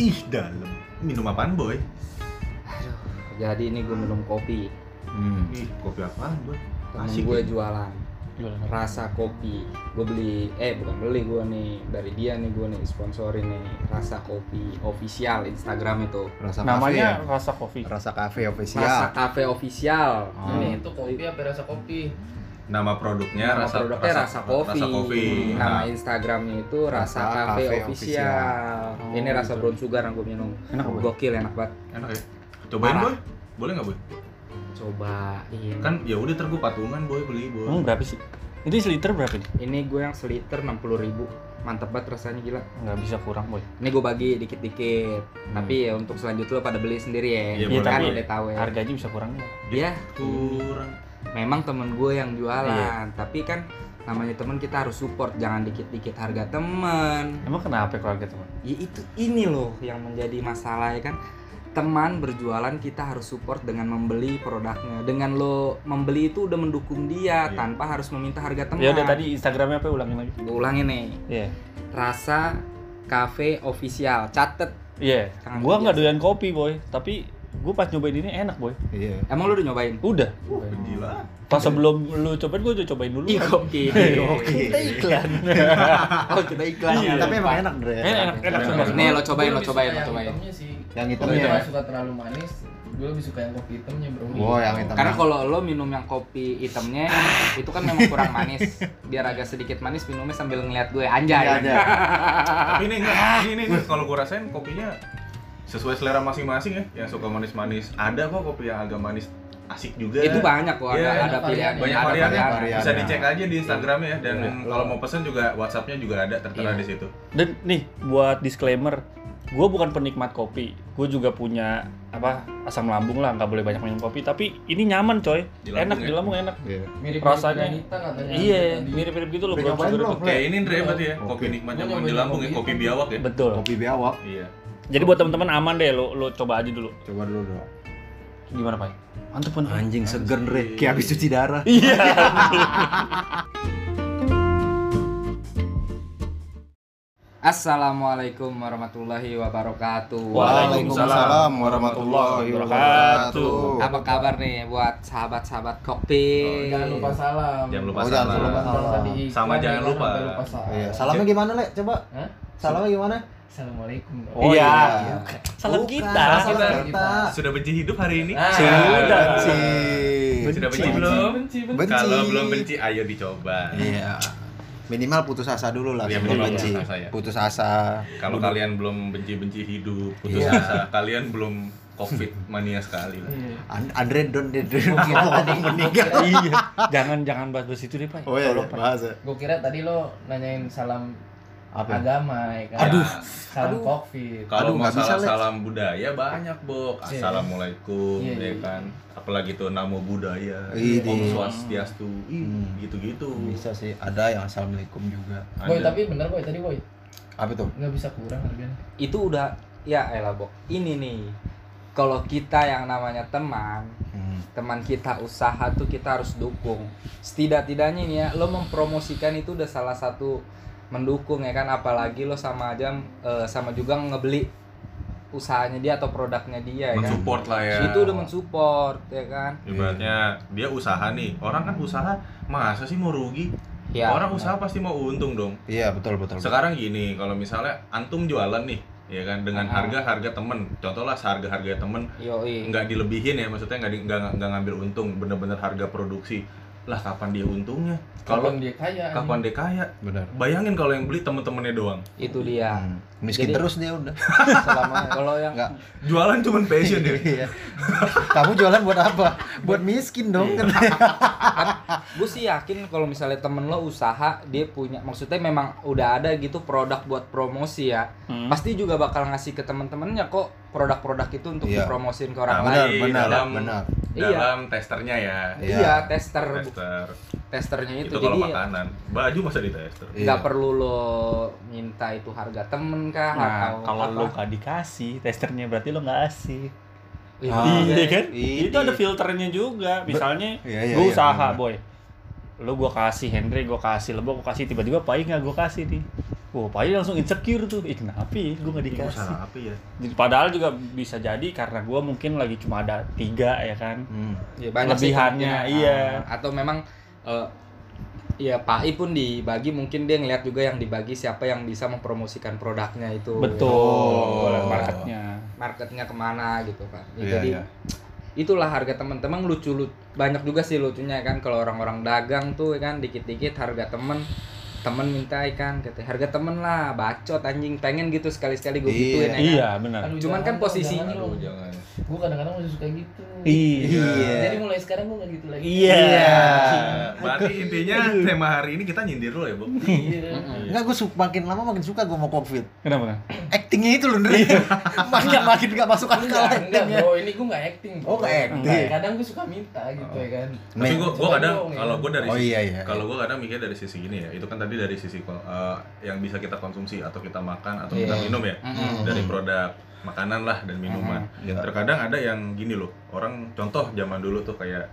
Ih, dalam. Minum apaan, Boy? Aduh, jadi ini gue minum kopi. Hmm. Ih, kopi apaan, Boy? Temen Asik gue ya. jualan rasa kopi. Gue beli, eh bukan beli gue nih dari dia nih gue nih sponsorin nih rasa kopi official Instagram itu. Rasa Namanya kafe rasa kopi. ya? Rasa kafe Rasa official. cafe official. Oh. Ini itu kopi apa rasa kopi? Nama produknya Nama rasa produknya rasa, kopi. Rasa kopi. Nama Nah, Instagramnya itu Rasa, Rasa Cafe, Cafe Official. Official. Ini Oh, rasa gitu. brown sugar yang gue minum. Enak, Boy? Gokil enak banget. enak ya. Cobain. Boy. Boleh nggak, Boy? Cobain. Kan ya udah ntar gua patungan, Boy, beli, Boy. Emang berapa sih? Ini seliter berapa nih? ini gue yang seliter 60.000 ribu mantep banget rasanya gila Nggak bisa kurang boy. ini gue bagi dikit-dikit tapi ya untuk selanjutnya lo pada beli sendiri ya Iya, Iya boleh, kan udah tahu ya harganya bisa kurang nggak? ya Kurang. Memang temen gue yang jualan Iya. tapi kan namanya temen kita harus support jangan dikit-dikit harga temen Emang kenapa keluarga teman? ya itu ini loh yang menjadi masalah ya kan teman berjualan kita harus support dengan membeli produknya dengan lo membeli itu udah mendukung dia Iya. tanpa harus meminta harga teman Ya udah tadi Instagramnya apa ulangin lagi? gue ulangin nih Iya. rasa cafe official catet Iya. Jangan Gua nggak doyan kopi boy, tapi gua pas nyobain ini enak boy. Iya. emang lu udah nyobain Udah. Gila. Pas sebelum lu cobain gua udah cobain dulu. Iya oke. Oke. Kita iklan. Oh kita iklan Iya, ya. tapi emang enak, Dre. Enak, enak, enak, Enak. Nih lo cobain, Gue lo cobain, lo yang cobain. hitamnya sih. Yang Gue hitamnya. nggak suka terlalu manis. Gue lebih suka yang kopi hitamnya bro. Oh, yang hitam. Karena kalau lo minum yang kopi hitamnya itu kan memang kurang manis. Biar agak sedikit manis minumnya sambil ngeliat gue anjay. Iya, ada. Tapi ini enggak, ini ini, ini kalau gua rasain kopinya sesuai selera masing-masing ya. Yang suka manis-manis, ada kok kopi yang agak manis asik juga. Itu banyak kok ada Iya, ada banyak pilihan. banyak ada variannya. varian. Bisa dicek aja di Instagramnya ya dan Iya. kalau mau pesen juga WhatsAppnya juga ada tertera Iya. di situ. Dan nih buat disclaimer, gue bukan penikmat kopi. Gue juga punya apa asam lambung lah, nggak boleh banyak minum kopi. Tapi ini nyaman coy, Di enak ya? di lambung enak. Iya. Mirip Rasanya. Katanya. Iya, Tadi. mirip-mirip gitu loh. Belum? Kayak ini Andre berarti ya, kopi nikmatnya bukan di lambung ya, kopi biawak ya. Betul. Kopi biawak. Iya. Jadi buat teman-teman aman deh lo lo coba aja dulu. Coba dulu dong. Gimana pak? Mantep kan? Anjing seger, Dre. Kayak habis cuci darah. Iya. Assalamualaikum warahmatullahi wabarakatuh. Waalaikumsalam warahmatullahi wabarakatuh. Apa kabar nih buat sahabat-sahabat kopi? Oh, jangan lupa salam. Jangan lupa Oh, jangan salam. lupa salam. Sama jangan lupa. sampai lupa salam. Iya. Salamnya gimana, Le? Coba. Hah? Salamnya gimana? Assalamualaikum. Oh iya. iya. Salam Bukan, kita. Salam Kita. kita. Sudah benci hidup hari ini? Ah, Sudah. Benci. Sudah benci Benci. belum? Benci, benci. Benci. Kalau belum benci, ayo dicoba. Iya. Minimal putus asa dulu lah Iya, sebelum minimal benci. putus asa ya. Putus asa. Kalau kalian belum benci-benci hidup, putus Iya. asa, kalian belum covid mania sekali lah. Iya. And- Andre don kira tadi meninggal. iya. Jangan jangan bahas-bahas itu deh pak. Oh iya, Tolong, iya, bahas ya. Gue kira tadi lo nanyain salam Apa? agama ya kan. Aduh. Salam Aduh. covid. Kalau bisa, masalah Le. salam budaya banyak, Bok. Iya. Assalamualaikum, Iya, ya iya. kan. Apalagi tuh namo budaya, Ide. Om Swastiastu, Hmm. gitu-gitu. Bisa sih. Ada yang assalamualaikum juga. Boy Ada. tapi bener boy tadi boy Apa tuh? nggak bisa kurang harganya. Itu udah ya elah Bok. Ini nih. Kalau kita yang namanya teman, Hmm. teman kita usaha tuh kita harus dukung setidak-tidaknya nih ya lo mempromosikan itu udah salah satu mendukung ya kan apalagi lo sama aja eh, sama juga ngebeli usahanya dia atau produknya dia ya kan mensupport lah ya. itu udah mensupport ya kan Ibaratnya dia usaha nih. Orang kan usaha masa sih mau rugi? ya Orang usaha pasti mau untung dong. Iya, betul betul. Sekarang gini, kalau misalnya antum jualan nih, ya kan dengan Ah. harga harga temen, contohlah harga harga temen yoi nggak dilebihin ya, maksudnya nggak nggak ngambil untung, bener-bener harga produksi. Lah kapan dia untungnya? Kalau Kapan dia kaya? kapan dia kaya? Benar. Bayangin kalau yang beli temen-temennya doang. itu dia Hmm. Miskin Jadi- terus dia udah. Selama kalau yang enggak. Jualan cuman passion ya. Iya. Kamu jualan buat apa? Buat miskin dong. Iya. gue sih yakin kalau misalnya temen lo usaha dia punya maksudnya memang udah ada gitu produk buat promosi ya Hmm. pasti juga bakal ngasih ke temen-temennya kok produk-produk itu untuk Iya. dipromosin ke orang Nah, lain benar, dalam, benar. Iya. dalam testernya ya. Iya. iya tester Tester. testernya itu, Itu, kalau jadi makanan. Baju masa di tester. nggak Iya. perlu lo minta itu harga temen kah Nah, atau kalau apa. lo gak dikasih testernya berarti lo nggak asik. Iya, Ah, iya kan? Ini. Itu ada filternya juga. Misalnya Iya, iya, gue iya, usaha benar. boy. Lo gue kasih Henry, gue kasih Lebo, gue kasih tiba-tiba pahit nggak gue kasih nih. Wah, Pai langsung insecure tuh. Ih, kenapa ya? Gue gak Gue dikasih. salah apa ya? Jadi, Padahal juga bisa jadi karena gue mungkin lagi cuma ada tiga ya kan. Hmm. Ya, banyak sih Lebihannya, kemungkinan. iya. Ah, Atau memang eh, ya Pak I pun dibagi mungkin dia ngeliat juga yang dibagi siapa yang bisa mempromosikan produknya itu. Betul. Oh. Marketnya. Marketnya ke mana gitu kan. Ya, Iya, jadi iya. itulah harga teman-teman lucu lu banyak juga sih lucunya kan kalau orang-orang dagang tuh ya kan dikit-dikit harga temen temen minta ikan kata harga temen lah bacot anjing pengen gitu sekali-sekali gue Iya. gituin ya kan. Iya, benar. Cuman jangan kan posisinya- jangan dong. jangan. Gue kadang-kadang masih suka gitu. Iya. Jadi mulai sekarang gue gak gitu lagi. Iya. Nah, berarti intinya tema hari ini kita nyindir dulu ya, Bu. Iya. Enggak, gue makin lama makin suka gue mau covid. Kenapa? Actingnya itu loh, Ndre. makin makin gak masuk akal Enggak, enggak actingnya. bro, ini gue gak acting bro. Oh, nggak acting. Kadang gue suka minta gitu ya kan Tapi gue gue kadang ya. kalau gue dari Oh, iya, iya. kalau gue kadang mikir dari sisi gini ya, itu kan tadi dari sisi eh, yang bisa kita konsumsi atau kita makan atau kita Iya. minum ya, Mm-mm. dari produk makanan lah dan minuman. Iya. Terkadang ada yang gini loh, orang contoh zaman dulu tuh kayak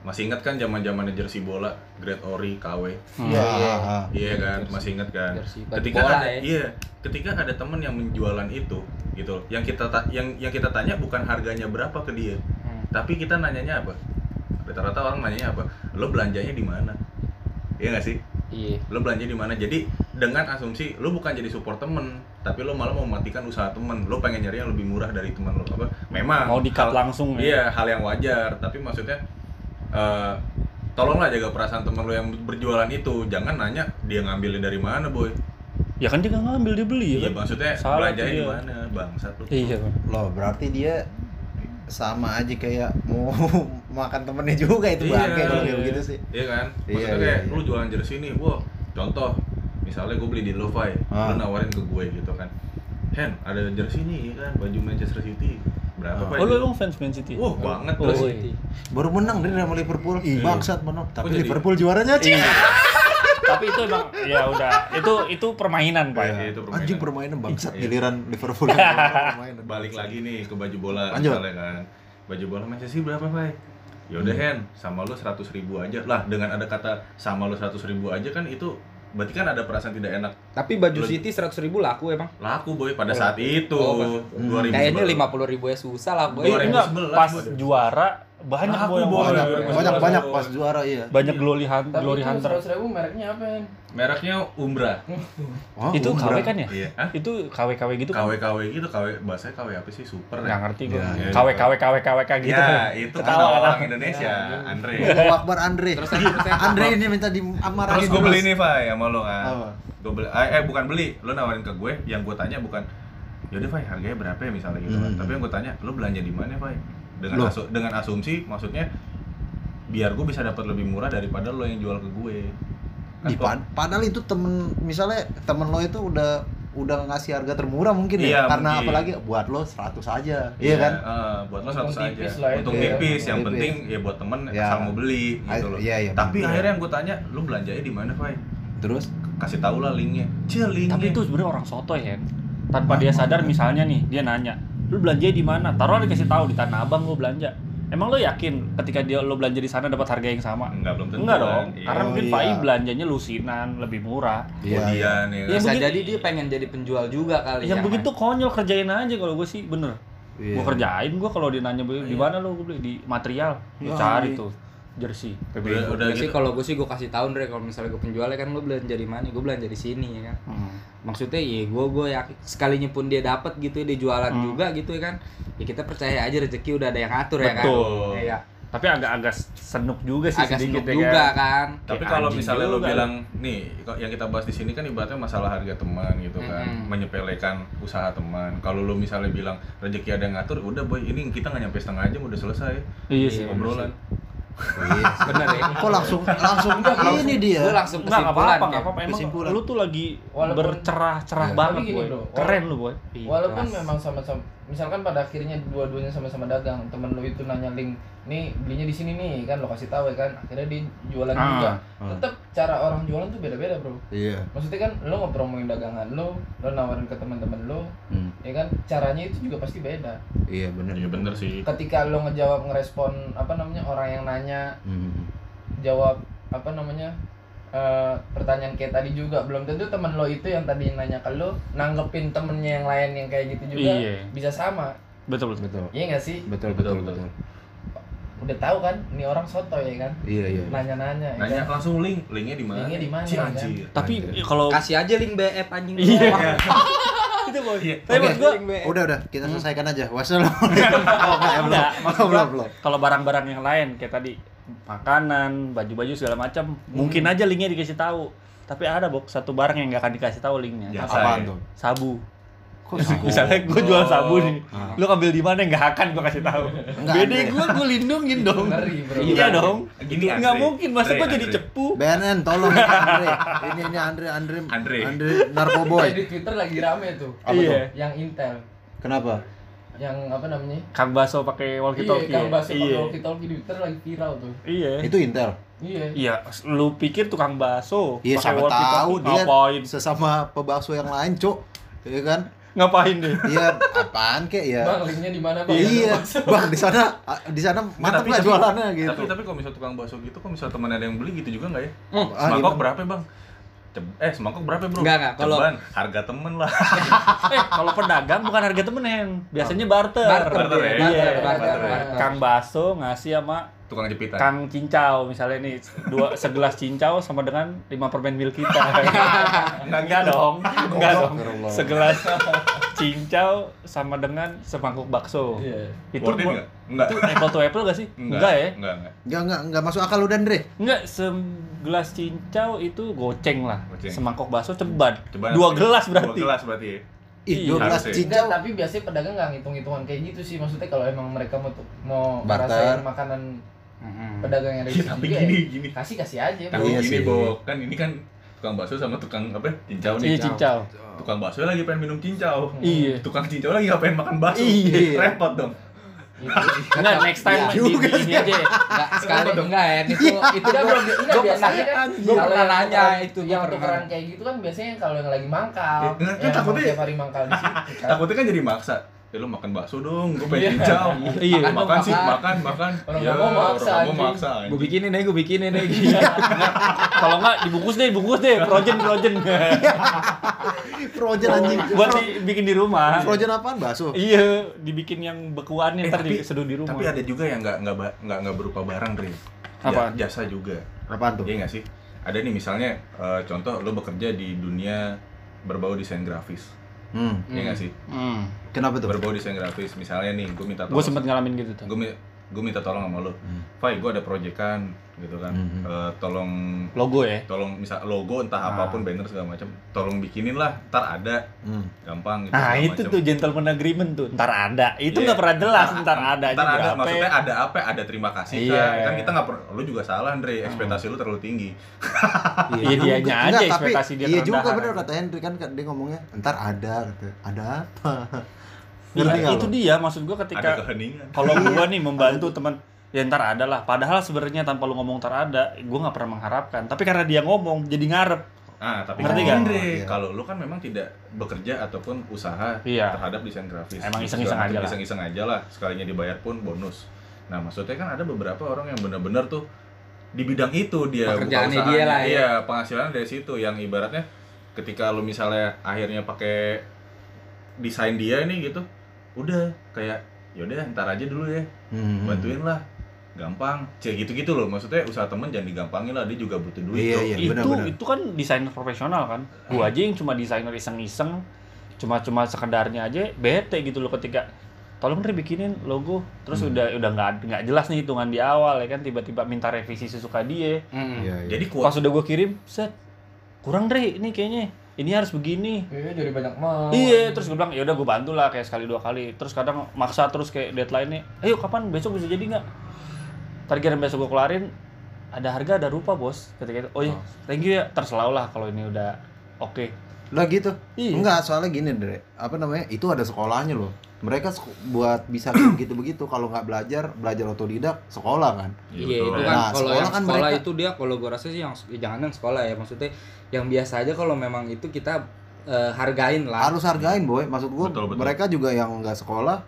masih ingat kan zaman zamannya jersey bola, Great Ori, KW. Iya, iya. Ah, Iya kan, masih ingat kan. Jersey Ketika bola ada ya. iya, ketika ada temen yang menjualan itu gitu. Yang kita ta- yang yang kita tanya bukan harganya berapa ke dia, Hmm. tapi kita nanyanya apa? Rata-rata orang nanyanya apa? Lo belanjanya di mana? Iya gak sih? Iya Lo belanja di mana? Jadi dengan asumsi lo bukan jadi support temen, tapi lo malah mematikan usaha temen. Lo pengen nyari yang lebih murah dari temen lo apa? Memang Mau di-cut hal- langsung ya? Iya, hal yang wajar. Tapi maksudnya eh tolonglah jaga perasaan temen lo yang berjualan itu. Jangan nanya dia ngambilin dari mana, boy. Ya kan dia nggak ngambil dia beli ya Iya, kan? maksudnya Salah belanjanya di mana, bangsat. Iya. Bang. Loh, berarti dia sama aja kayak mau makan temennya juga itu Iya, bangke kalau kayak iya. begitu sih. Iya kan? Iya, Maksudnya iya, kayak iya. lu jualan jersey nih, wah, contoh misalnya gue beli di Lovai, Ah. lu nawarin ke gue gitu kan. Hen, ada jersey nih kan, baju Manchester City. Berapa Ah. Pak? Oh lu emang fans Man City? Wah, banget Oh, terus. iya. Baru menang dari sama Liverpool. Iya. Bangsat menang. Tapi jadi- Liverpool juaranya Cing. Tapi itu emang ya udah itu itu permainan pak. Iya, itu permainan. Anjing permainan bangsat Iya. giliran Liverpool permainan. Balik lagi nih ke baju bola Lanjut. misalnya kan. Baju bola Manchester City berapa, Pak? Yaudah Hmm. Hen, sama lu 100 ribu aja. Lah, dengan ada kata sama lu 100 ribu aja kan itu berarti kan ada perasaan tidak enak. tapi baju Lu- City seratus ribu laku emang Laku boy pada Oh, saat itu. oh, pas. 2011. kayaknya lima puluh ribu ya susah lah boy Enggak, sebelas, pas Boy. juara banyak boy yang Boy. juara. Banyak banyak, banyak pas juara iya. banyak glory hunt, Tapi glory hunter. seratus ribu mereknya apa ya? Mereknya Umbra. Oh, itu umrah. KW kan ya? Iya. Hah? Itu KW KW gitu kan? KW-KW gitu, KW bahasanya KW apa sih? Super Nggak ngerti gue. Ya, KW KW KW KW KW gitu. Ya, itu kan orang. Indonesia, Andre. Akbar Andre. terus Andre ini minta dimarahin Terus gue beli nih, Fai, sama lo kan. Apa? Gue beli, eh, eh, bukan beli, lo nawarin ke gue, yang gue tanya bukan, yaudah Fai, harganya berapa ya misalnya gitu kan. Hmm. Tapi yang gue tanya, lo belanja di mana Fai? Dengan, Loh. asu- dengan asumsi, maksudnya biar gue bisa dapat lebih murah daripada lo yang jual ke gue. Kan Di pad- padahal itu temen misalnya temen lo itu udah udah ngasih harga termurah mungkin ya Iya, karena mungkin. apalagi buat lo 100 aja iya kan eh, buat lo satu Untung saja. tipis lah itu Untung ya. tipis, yang Tipis. penting ya buat temen Ya. asal mau beli gitu loh. iya, iya, Tapi bener. akhirnya yang gue tanya, lu belanjanya di mana, Fai? terus Kasih tau lah linknya. Cil linknya. Tapi itu sebenarnya orang sotoy ya. Tanpa dia sadar misalnya nih, dia nanya, "Lu belanja di mana?" Taruh dikasih tahu di Tanah Abang gua belanja. Emang lo yakin ketika dia lo belanja di sana dapat harga yang sama? Enggak belum tentu. Enggak kan? dong. Iya. Karena Oh, mungkin iya. Fai belanjanya lusinan, lebih murah. iya iya. Kemudian ya. Iya, kan? bisa mungkin- jadi dia pengen jadi penjual juga kali yang ya, begitu konyol kerjain aja kalau gue sih bener. Iya. Gue kerjain gue kalau dia nanya "Beli di mana lo gue beli di material. Gue Ya, cari iya. tuh jersey. Udah, udah gitu. kalau gue sih gue kasih tahu Andre kalau misalnya gue penjualnya kan lo belanja di mana gue belanja di sini ya kan Hmm. maksudnya ya gue gue yakin sekalinya pun dia dapat gitu ya dia jualan Hmm. juga gitu ya kan ya kita percaya aja rezeki udah ada yang ngatur ya kan Betul. Iya. Tapi agak-agak senuk juga sih agak sedikit senuk ya juga kan. kan Tapi Kayak kalau misalnya lo bilang nih yang kita bahas di sini kan ibaratnya masalah harga teman gitu kan, Mm-mm. menyepelekan usaha teman. Kalau lo misalnya bilang rezeki ada yang ngatur, udah boy ini kita nggak nyampe setengah jam udah selesai Iya sih. obrolan. Iya. bener ya kok langsung langsung ini dia gue langsung Enggak, nggak kesimpulan apa-apa, kayak, nggak apa-apa. Emang kesimpulan. lu tuh lagi Walaupun- bercerah-cerah Iya. banget, boy. Keren lu, boy. Walaupun Ikhlas. memang sama-sama misalkan pada akhirnya dua-duanya sama-sama dagang, temen lu itu nanya link, nih belinya di sini nih kan lo kasih tahu ya kan, akhirnya dia jualan Ah, juga. ah. Tetap cara orang jualan tuh beda-beda, Bro. iya Maksudnya kan lo ngepromoin dagangan lo, lo nawarin ke teman-teman lo, Hmm. ya kan caranya itu juga pasti beda. iya benar Iya bener sih. Ketika lo ngejawab ngerespon apa namanya orang yang nanya, Hmm. jawab apa namanya eh, pertanyaan kayak tadi juga belum tentu temen lo itu yang tadi nanya ke lo nanggepin temennya yang lain yang kayak gitu juga Iya. bisa sama. Betul. Betul. Betul iya nggak sih? Betul Betul, betul betul. betul. Udah tahu kan? Ini orang soto ya kan? Iya iya. Nanya-nanya ya Nanya kan? langsung link, linknya di mana? Linknya di mana, Si kan? anjir. tapi kalau Kasih aja link BF anjing. Iya. itu boy. Iya. tapi maksud gua udah udah. Kita selesaikan aja. Wassalamualaikum. Oh enggak ya Oh, belum belum. kalau barang-barang yang lain kayak tadi makanan, baju-baju segala macam, mungkin aja linknya dikasih tahu. Tapi ada bok satu barang yang nggak akan dikasih tahu linknya. Ya. Apa? tuh Sabu. kok sabu? Misalnya gue jual sabu nih, Ah. lu ambil di mana nggak akan gue kasih tahu. Andre. gue gue lindungin dong. Ngeri, bro. Iya dong. Gini, Nggak mungkin masa gue jadi cepu. BNN tolong Andre ini ini Andre Andre Andre. Andre narkoboy di Twitter lagi rame tuh Apa Iya. tuh? yang Intel kenapa yang apa namanya Kang Baso pakai walkie talkie. iya kan bahasa Iya. walkie talkie di Twitter lagi viral tuh Iya. itu Intel iya Iya, lu pikir tukang bakso iya pakai siapa walkie-talkie, tahu dia ngapain? sesama pebakso yang lain cuk iya kan Ngapain deh? iya apaan kek ya bang linknya di mana bang iya bang di sana di sana mantap tapi- nggak tapi- jualannya gitu Tapi tapi kalau misal tukang bakso gitu, kok misal temen ada yang beli gitu juga nggak ya? Ah, Semangkok gimana? berapa bang? Ceb- eh semangkok berapa bro? Nggak, nggak, kalau- harga temen lah. eh, kalau pedagang bukan harga temenan, biasanya barter. Barter, Barter ya? Iya. barter, barter, Barter barter. Kang Baso ngasih sama Tukang jepitan. Kang Cincau misalnya nih dua segelas cincau sama dengan lima permen mil kita. Enggak dong, enggak dong. Segelas cincau sama dengan semangkuk bakso. iya Itu Worth it mo- nggak? Enggak. itu apple to apple gak sih? Enggak, ya? Enggak, enggak. nggak nggak nggak masuk akal udah Andre Enggak, segelas cincau itu goceng lah. Goceng. Semangkok bakso ceban. Coba Dua gelas berarti. Dua gelas berarti ya. ih Iya, 12 harusnya. cincau Enggak, tapi biasanya pedagang nggak ngitung-hitungan kayak gitu sih maksudnya kalau emang mereka mau tuh- mau Barter. ngerasain makanan Mm-mm. pedagang yang ada di Iya, situ tapi juga gini, ya, gini. kasih kasih aja Tapi Iya gini. Bo. Kan ini kan tukang bakso sama tukang apa? Cincau nih. Iya, cincau. Tukang bakso lagi pengen minum cincau. Iya. Tukang cincau lagi nggak pengen makan bakso. Iya. Repot dong. Gitu. Enggak, next time Iya di, juga di ini aja. Enggak, sekali enggak ya itu itu Enggak, bro, enggak biasanya kan gua kalau pernah nanya itu, yang tukeran kayak gitu kan biasanya kalau yang lagi mangkal Ya, kan yang takutnya- hari mangkal di situ. Takutnya kan jadi maksa. Ya lu makan bakso dong, gue pengen cincau. Iya. makan, Makan sih, makan, makan. Orang Ya, mau maksa, orang mau maksa. Gue bikinin deh, gue bikinin deh. Kalau enggak dibungkus deh, bungkus deh, frozen frozen. Frozen anjing. Buat dibikin di rumah. Frozen apaan? Bakso. Iya, dibikin yang bekuannya Eh, ntar tapi- diseduh di rumah. Tapi ada juga yang nggak nggak ba- nggak nggak berupa barang, Dre. Apaan? Ja- Jasa juga. Apaan tuh? Iya nggak sih? Ada nih misalnya eh, contoh lo bekerja di dunia berbau desain grafis. Hmm. Iya nggak sih? Hmm. Kenapa tuh? Berbau desain grafis. Misalnya nih, gue minta Gue sempet ngalamin gitu tuh. gue gue minta tolong sama lo. Hmm. Fai, gue ada proyekan gitu kan. Hmm. Eh, tolong Logo ya. tolong misal logo entah Ah. apa pun banner segala macam tolong bikinin lah ntar ada Hmm. gampang gitu Nah, itu macam. tuh gentleman agreement tuh. Ntar ada. Itu Iya. nggak pernah jelas, ntar ada aja ntar ada berapa. maksudnya ada apa ada terima kasih Iya. kan kan kita nggak perlu lu juga salah Andre ekspektasi lu terlalu tinggi Iya, dianya juga. aja Enggak, ekspektasi tapi, dia Iya juga bener kata Henry kan dia ngomongnya ntar ada. Ada apa? Ngerti nggak itu dia maksud gua ada ketika kalau gua nih membantu teman ya ntar ada lah. Padahal sebenarnya tanpa lu ngomong ntar ada gua nggak pernah mengharapkan. Tapi karena dia ngomong jadi ngarep. Ah tapi Ngerti kan Iya. kalau lu kan memang tidak bekerja ataupun usaha Iya. terhadap desain grafis. Emang iseng-iseng aja lah. iseng-iseng aja lah. Sekalinya dibayar pun bonus. Nah maksudnya kan ada beberapa orang yang benar-benar tuh di bidang itu dia buka usahanya. dia lah ya. iya penghasilan dari situ. Yang ibaratnya ketika lu misalnya akhirnya pakai desain dia ini gitu udah kayak yaudah ntar aja dulu ya Hmm. bantuin lah gampang cek gitu gitu loh maksudnya usaha temen jangan digampangin lah dia juga butuh duit Iya, iya. itu benar-benar. itu kan desainer profesional kan gua aja yang cuma desainer iseng-iseng cuma cuma sekedarnya aja bete gitu loh ketika tolong deh bikinin logo terus Hmm. udah udah nggak nggak jelas nih hitungan di awal ya kan tiba-tiba minta revisi sesuka dia Mm. Iya, iya. jadi pas kuat udah gua kirim set kurang deh ini kayaknya ini harus begini Iya, jadi banyak mau. Iya, terus gue bilang ya udah gue bantu lah kayak sekali dua kali. Terus kadang maksa terus kayak deadline-nya, ayo kapan besok bisa jadi nggak? Target besok gue kelarin, ada harga ada rupa bos. Ketika itu, oh iya, thank you ya. Terserah lah kalau ini udah oke. Lah gitu. Iya. Enggak, soalnya gini, Dre. Apa namanya? Itu ada sekolahnya loh. Mereka buat bisa kayak gitu-begitu kalau nggak belajar, belajar otodidak, sekolah kan. Iya betul. itu kan Nah, kalau sekolah yang kan sekolah mereka- itu dia kalau gua rasa sih yang ya jangan yang sekolah ya maksudnya yang biasa aja kalau memang itu kita eh, hargain lah. Harus hargain, boy. Maksud gua, Betul, betul. mereka juga yang nggak sekolah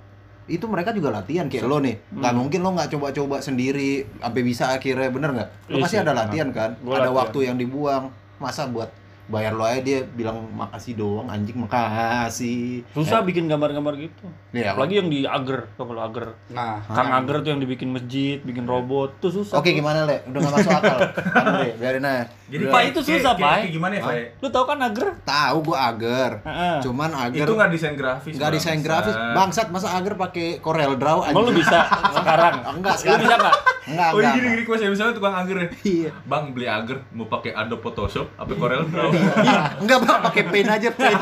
itu mereka juga latihan kayak lo nih nggak Hmm. mungkin lo nggak coba-coba sendiri sampai bisa akhirnya bener nggak lo Iya pasti ada latihan kan Gua ada latihan. waktu yang dibuang masa buat bayar lo aja dia bilang makasih doang anjing makasih Susah bikin gambar-gambar gitu. Iya, Apalagi yang di ager, tau kalau ager. Nah, Kang Ager tuh yang dibikin masjid, bikin robot, tuh susah. Oke tuh. gimana le? Udah gak masuk akal. Andre, biarin aja. Jadi Pak, itu susah, Pak. gimana ya, Pak? Lu tahu kan ager? Tahu gua agar. Heeh. Cuman agar Itu nggak desain grafis. nggak desain grafis. Bangsat masa agar pakai Corel Draw Emang lu bisa sekarang? Enggak, Lu sekarang. bisa enggak? Enggak, Oh iya enggak. gini gini request ya misalnya tukang agar ya. Iya. Bang beli agar mau pakai Adobe Photoshop apa Corel Draw. Enggak, Bang, pakai pen aja pen.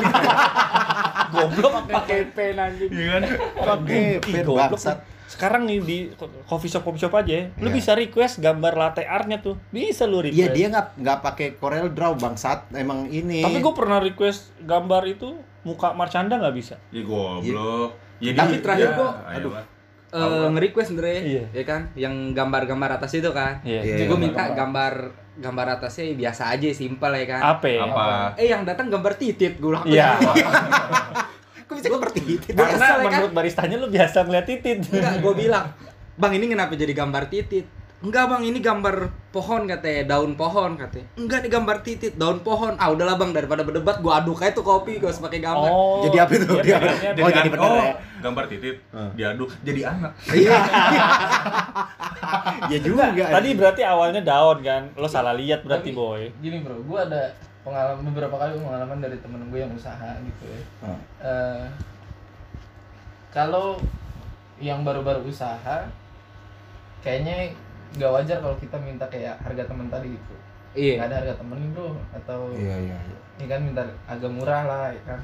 Goblok pakai pen anjing. Iya kan? Pakai pen goblok. bangsat. Sekarang nih di coffee shop coffee shop aja, ya, lu Iya. bisa request gambar latte art-nya tuh. Bisa lu request. Iya, dia nggak nggak pakai Corel Draw bangsat. Emang ini. Tapi gue pernah request gambar itu muka Marcanda nggak bisa. Ya goblok. Ya, Tapi terakhir ya, gua- aduh. Eh nge-request Andre, Iya. ya kan? Yang gambar-gambar atas itu kan. Iya. Iya. Gue minta gambar gambar atasnya biasa aja, simpel ya kan. Apa? ya? Apa? Eh yang datang gambar titit gue bilang. Iya. Kok bisa itu? Gua Karena kesel, ya kan? menurut baristanya lu biasa ngeliat titit. Enggak, gue bilang, Bang ini kenapa jadi gambar titit? Enggak bang, ini gambar pohon katanya, daun pohon katanya. Enggak nih gambar titit, daun pohon. Ah udahlah bang, daripada berdebat gue aduk aja tuh kopi, gue harus pakai gambar. Oh. Jadi apa itu? Dia Dia- pengennya Oh, dengan- jadi bener oh, ya? gambar titit Hmm. diaduk jadi anak. Iya. Ya juga. Tadi berarti awalnya daun kan? Lo salah lihat berarti Tapi, boy. Gini bro, gue ada pengalaman beberapa kali pengalaman dari temen gue yang usaha gitu ya. Hmm. Eh, kalau yang baru-baru usaha, kayaknya nggak wajar kalau kita minta kayak harga temen tadi gitu. Iya. Nggak ada harga temen bro, atau Iya, iya, iya. ini kan minta agak murah lah ya kan.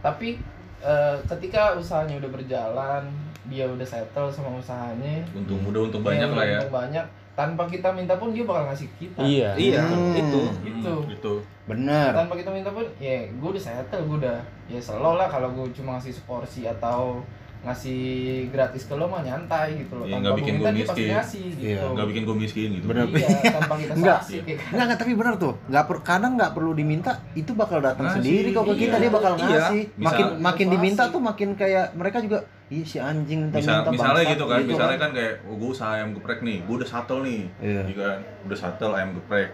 Tapi eh, ketika usahanya udah berjalan, dia udah settle sama usahanya, Untung muda untung banyak lah ya. untung banyak, tanpa kita minta pun dia bakal ngasih kita. Iya. Iya, Hmm. itu. Gitu. Hmm, Gitu. Bener. tanpa kita minta pun ya gue udah settle gue udah ya selo lah kalau gue cuma ngasih seporsi atau ngasih gratis ke lo mah nyantai gitu loh Iya, tanpa nggak gue bikin pasti miskin. ngasih gitu Iya, Nggak bikin gue miskin gitu. Bener. iya tanpa kita Enggak. kayak kan. Enggak, enggak, tapi bener tuh. Enggak per, kadang enggak perlu diminta, itu bakal datang Ngasih, sendiri kok ke kita iya. dia bakal Iya. ngasih. Misal- Makin makin Motivasi. diminta tuh makin kayak mereka juga iya si anjing minta Misal, minta misalnya bangsat," gitu kan, misalnya kan kayak oh, gue usaha ayam geprek nih, gue udah shuttle nih, Iya. Iya kan, udah shuttle ayam geprek.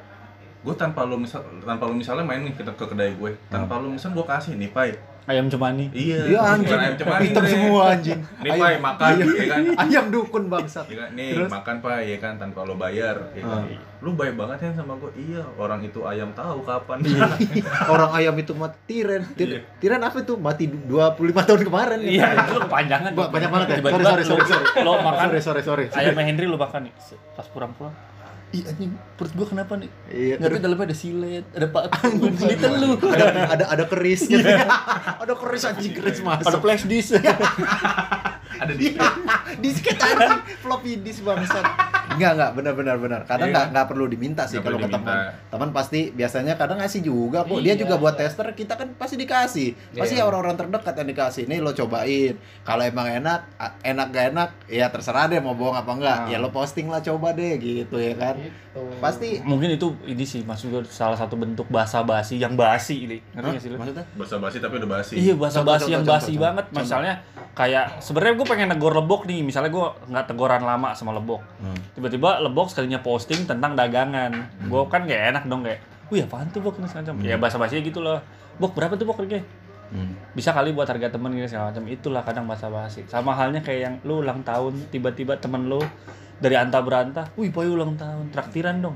Gue tanpa lu misal, tanpa lu misalnya main nih ke, ke kedai gue, tanpa lu misal gue kasih nih pai, Ayam cemani. iya, Iya anjing. ayam cemani Hitam Bre. semua anjing. Nih pai makan, ya kan, Ayam dukun bangsat. ya kan, nih Terus? makan pai, ya kan, tanpa lo bayar, ya kan. Lu baik banget ya sama gue, iya, orang itu ayam tahu kapan. Orang ayam itu mati tiren. Tir- Iya. Tiren apa itu? Mati 25 tahun kemarin. Iya, itu lu kepanjangan. Ba- banyak banget ya? Sorry, sorry, sorry, Lo makan Sorry, sorry, sorry. ayamnya Henry lu makan nih. Pas pulang-pulang. Ih anjing, perut gua kenapa nih? Iya. Tahu dalamnya ada silet, ada paku, kulitnya lu. ada ada ada keris gitu. ada keris anjing keris Ada masuk. flash disk. Ada di disket anjing floppy disk bangsat. Enggak enggak benar benar benar. Kadang Iya enggak enggak perlu diminta sih kalau ke teman. Teman pasti biasanya kadang ngasih juga kok. Dia Iya, juga buat iya. tester, kita kan pasti dikasih. Pasti orang-orang terdekat yang dikasih. Nih lo cobain. Kalau emang enak, enak gak enak, ya terserah deh mau bohong apa enggak. Nah. Ya lo posting lah coba deh gitu ya kan. gitu Pasti Mungkin itu ini sih maksud gua salah satu bentuk basa basi yang basi ini. Ngerti sih? Maksudnya? basa basi tapi udah basi. Iya bahasa Contoh, basi contoh, yang basi banget. Misalnya kayak sebenarnya gue pengen negor lebok nih. Misalnya gue nggak teguran lama sama lebok. Hmm. Tiba-tiba lebok sekalinya posting tentang dagangan. Gue kan gak enak dong kayak. Wih apaan tuh bok ini segala macam. Ya bahasa basinya gitu loh. Bok berapa tuh bok harganya? Hmm. Bisa kali buat harga temen gitu segala macam. Itulah kadang bahasa basi. Sama halnya kayak yang lu ulang tahun tiba-tiba temen lu dari anta berantah. Wih boy ulang tahun traktiran dong.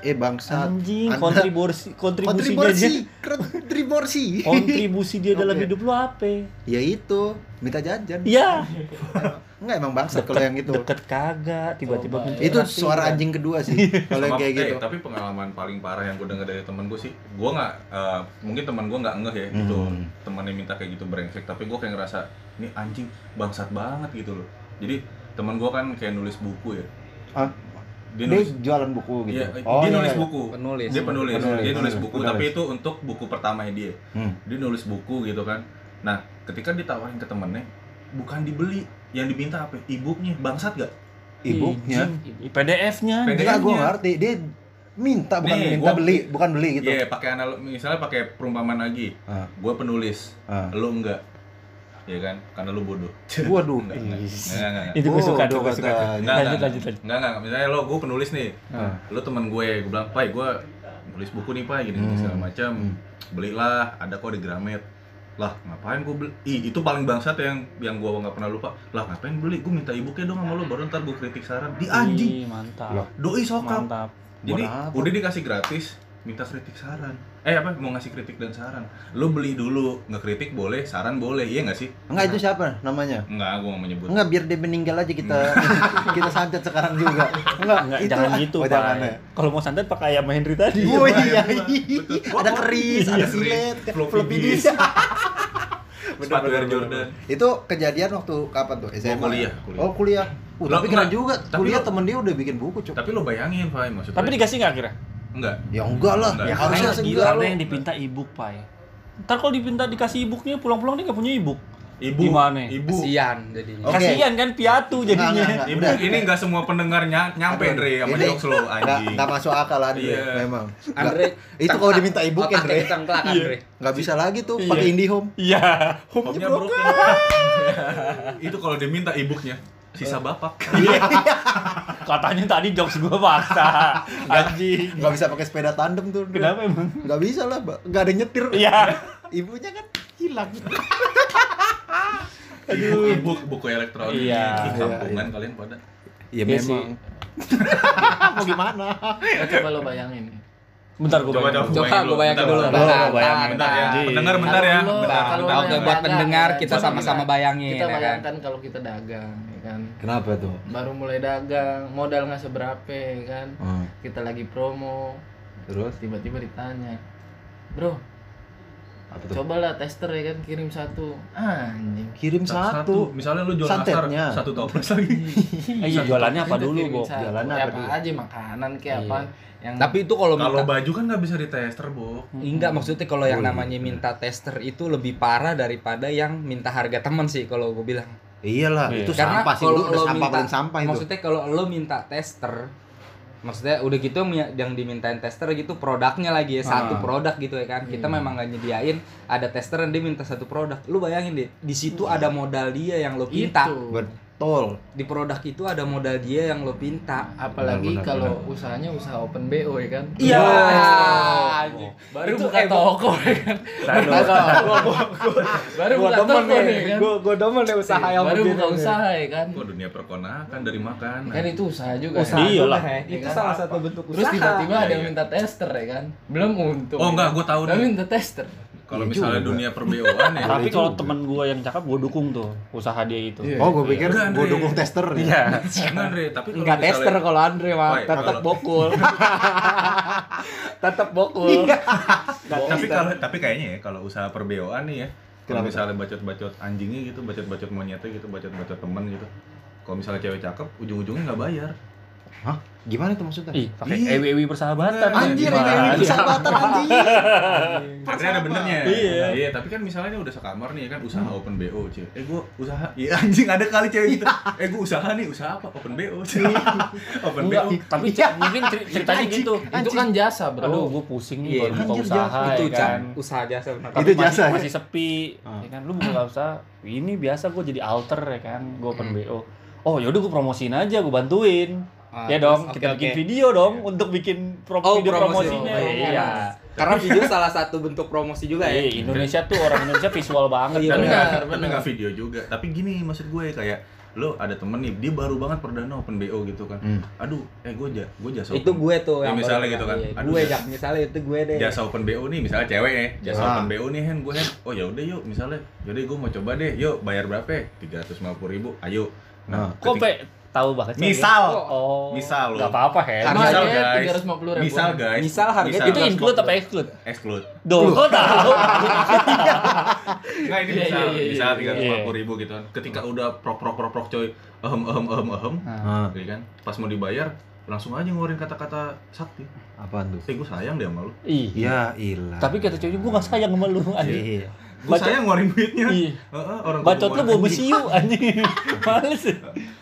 Eh bangsat. Anjing Anda- kontribusi kontribusinya Kontribusi, dia. kontribusi. Kontribusi dia dalam Oke. hidup lu apa? Ya itu, minta jajan. Iya. Enggak emang bangsat kalau yang itu. deket kagak tiba-tiba minta Itu suara anjing kedua sih. Kalau yang kayak eh, gitu. tapi pengalaman paling parah yang gue dengar dari temen gue sih, gue nggak, eh, mungkin teman gue nggak ngeh ya, gitu, Hmm. temennya minta kayak gitu brengsek, tapi gue kayak ngerasa ini anjing bangsat banget gitu loh. Jadi teman gue kan kayak nulis buku ya, Hah? Dia Dia nulis, jualan buku gitu. iya, Oh, dia iya, nulis iya. buku, Penulis. dia penulis, Penulis. dia nulis buku, penulis. tapi itu untuk buku pertamanya dia, Hmm. dia nulis buku gitu kan. Nah, ketika ditawarin ke temennya, bukan dibeli, yang diminta apa? Ibunya, bangsat gak? Ibunya. Ih, PDF-nya PDF. Enggak, gue ngerti. Dia minta bukan Nih, minta gua- beli, bukan beli gitu. Iya, pakai anal, misalnya pakai perumpamaan lagi, Ah, gue penulis, ah. lo enggak. Ya kan? Karena lu bodoh. Waduh. Enggak, enggak. Enggak, enggak. Itu gue suka, tuh gue suka. Enggak, Lanjut, enggak, lanjut, lanjut. Enggak, enggak. Misalnya lo, gue penulis nih. Ah. Lo temen gue, gue bilang, Pai, gue nulis buku nih, Pai, gini, Hmm. segala macam. Belilah, ada kok di Gramet. Lah, ngapain gue beli? Ih, itu paling bangsat yang yang gue nggak pernah lupa. Lah, ngapain beli? Gue minta ibuke dong sama lo, baru ntar gue kritik saran. Di anjing. Mantap. Doi sokap. Mantap. Jadi udah dikasih gratis, minta kritik saran. Eh apa? Mau ngasih kritik dan saran. Lo beli dulu, nggak kritik boleh, saran boleh, iya nggak sih? Enggak itu siapa namanya? Enggak, gue mau menyebut. Enggak biar dia meninggal aja kita kita santet sekarang juga. Enggak, Enggak, itu jangan ah, gitu, oh, Pak. ya. Kalau mau santet pakai ayam Henry tadi. Oh Pak, iya, betul. ada keris, ada Iya, silet, floppy disk. Sepatu Air Jordan. Itu kejadian waktu kapan tuh? SMA. kuliah, kuliah. Oh, kuliah. Uh, Lo- tapi keren juga. Tapi kuliah lo- temen dia udah bikin buku, Cuk. Tapi lo bayangin, Pak, maksudnya. Tapi dikasih nggak kira? Enggak. Ya enggak lah. Enggak. Ya, Ya, harusnya Karena enggak karena lo. yang dipinta ebook, Pak. Ntar kalau dipinta dikasih ebooknya pulang-pulang dia nggak punya ebook. Ibu, Gimana? Ibu. Kasian jadinya. Oke. Kasihan kan piatu jadinya. Enggak, enggak, Ibu, Udah. ini enggak semua pendengar ny- nyampe, Aduh, Andre, sama jokes lo, Enggak, anjing. enggak masuk akal Andre, Iya. memang. Andre, itu kalau diminta ibu kan, Andre. Enggak bisa lagi tuh Iya. pakai IndiHome. Iya. Home-nya broken. itu kalau diminta ibuknya sisa bapak. Katanya tadi jokes gua paksa. Anjing. Enggak bisa pakai sepeda tandem tuh. Kenapa emang? Enggak bisa lah, Mbak. Enggak ada nyetir. Iya. Ibunya kan hilang. Ibu, ibu buku elektronik. Iya. Di kampungan kalian pada. Iya Iya memang. Mau gimana? Ya, coba lo bayangin nih. Bentar gua Coba bayangin. coba. Coba gue bayangin dulu. Bentar, Bentar, bentar, Bentar ya. bentar. Pendengar bentar ya. Bentar, kalau bentar. Oke, buat pendengar ya, kita sama-sama bayangin, Kita ya kan? bayangkan kalau kita dagang, ya kan. Kenapa tuh? Baru mulai dagang, modal nggak seberapa, ya kan. Hmm. Kita lagi promo, Terus tiba-tiba ditanya, bro, apa tuh? cobalah tester ya kan, kirim satu. Anjing. Kirim satu. Misalnya lu jual Santetnya. nastar satu toples lagi. Eh, iya, jualannya apa dulu, satu. Jualannya Ya, apa apa aja makanan kayak Iya. apa yang Tapi itu kalau Kalau minta baju kan nggak bisa di tester, Bu. Enggak, maksudnya kalau yang Oh, iya. namanya minta tester itu lebih parah daripada yang minta harga temen sih kalau gue bilang. Iyalah, Iya. itu Karena sampah sih. kalau udah lo sampah minta- paling sampah itu. Maksudnya kalau lo minta tester, maksudnya udah gitu yang- yang dimintain tester gitu produknya lagi ya satu Ah. produk gitu ya kan. Kita Hmm. memang nggak nyediain ada tester yang dia minta satu produk. Lu bayangin deh, di situ ada modal dia yang lo pinta. itu. Betul. Di produk itu ada modal dia yang lo pinta. Apalagi Benar, benar, kalau usahanya usaha open BO ya kan. Iya. Oh. Baru Itu buka eh, toko ya kan. Baru buka demen toko nih, kan. gua gua demen nih usaha yang Baru buka usaha ya kan. Kok dunia perkonakan dari makanan. Kan itu usaha juga. Usaha ya. Iya juga. Iya Itu kan? salah satu bentuk Terus usaha. tiba-tiba Iya, ada yang iya. minta tester ya kan. Belum untung. Oh, ya enggak, kan. gua tahu Tapi nih. minta tester. Kalau Iya misalnya juga. dunia perbeoan ya. Tapi Boleh kalau temen gua yang cakep gua dukung tuh usaha dia itu. Iya. Oh, gue pikir Enggak, gue dukung tester nih. Iya. Enggak, Andre, tapi kalau Enggak misalnya- tester kalau Andre mah tetap bokul. tetap bokul. tapi kalau tapi kayaknya ya kalau usaha perbeoan nih ya kalau misalnya bacot-bacot anjingnya gitu bacot-bacot monyetnya gitu bacot-bacot temen gitu kalau misalnya cewek cakep ujung-ujungnya nggak bayar Hah? Gimana itu maksudnya? Ih, pakai Iya. ewi-ewi persahabatan. Anjir, ini ini persahabatan anjing. Artinya ada benernya. Iya. Iya, tapi kan misalnya ini udah sekamar nih kan usaha open BO, Cil. Eh gua usaha. Iya anjing ada kali cewek gitu. Eh gua usaha nih, usaha apa? Open BO. Cil. open Enggak, BO. tapi c- mungkin cer- ceritanya gitu. Itu kan jasa, Bro. Aduh, gue pusing nih Iya, baru buka anjir, usaha itu ya kan. usaha jasa benar. Tapi Itu masih, jasa, ya? masih sepi, Ah. ya kan. Lu buka usaha, ini biasa gue jadi alter ya kan, gue open Hmm. BO. Oh yaudah gue promosiin aja, gue bantuin. Ah, ya terus, dong, oke, kita oke. bikin video dong untuk bikin pro Oh, video promosi. promosinya. Oh, iya. Karena video salah satu bentuk promosi juga ya. Iya, Indonesia tuh orang Indonesia visual banget Iya, kan. nggak benar, tapi benar. nggak video juga tapi gini maksud gue kayak lo ada temen nih dia baru banget perdana open bo gitu kan Hmm. aduh eh gue ja, gue jasa Itu open- gue tuh Ya, yang misalnya baru gitu kan. iya. Aduh, gue jak misalnya itu gue deh. jasa open bo nih misalnya cewek nih jasa Ah. open bo nih hen gue hen oh ya udah yuk misalnya yaudah gue mau coba deh yuk bayar berapa tiga ratus lima puluh ribu ayo Nah. Kok ketika- pe tahu banget sih? misal Oh. Misal lo. Gak apa-apa, Hen. Karena- Misal misal guys 350 ribu. misal guys Misal harganya Itu include apa exclude? exclude Duh, kok tahu? Nggak ini Iya, misal, iya, iya, misal iya. tiga ratus lima puluh ribu gitu kan. Ketika udah prok prok prok prok coy, ehem ehem ehem ehem, Ah, gitu kan. Pas mau dibayar, langsung aja ngeluarin kata-kata sakti. apaan tuh? Eh gue sayang deh sama lu. Ih. Ya ilah. Tapi kata ceweknya gue gak sayang sama lu. Iya. Gue Bacot- sayang ngeluarin duitnya. Iya. Heeh, orang Bacot lu bawa besiu anjing. Males.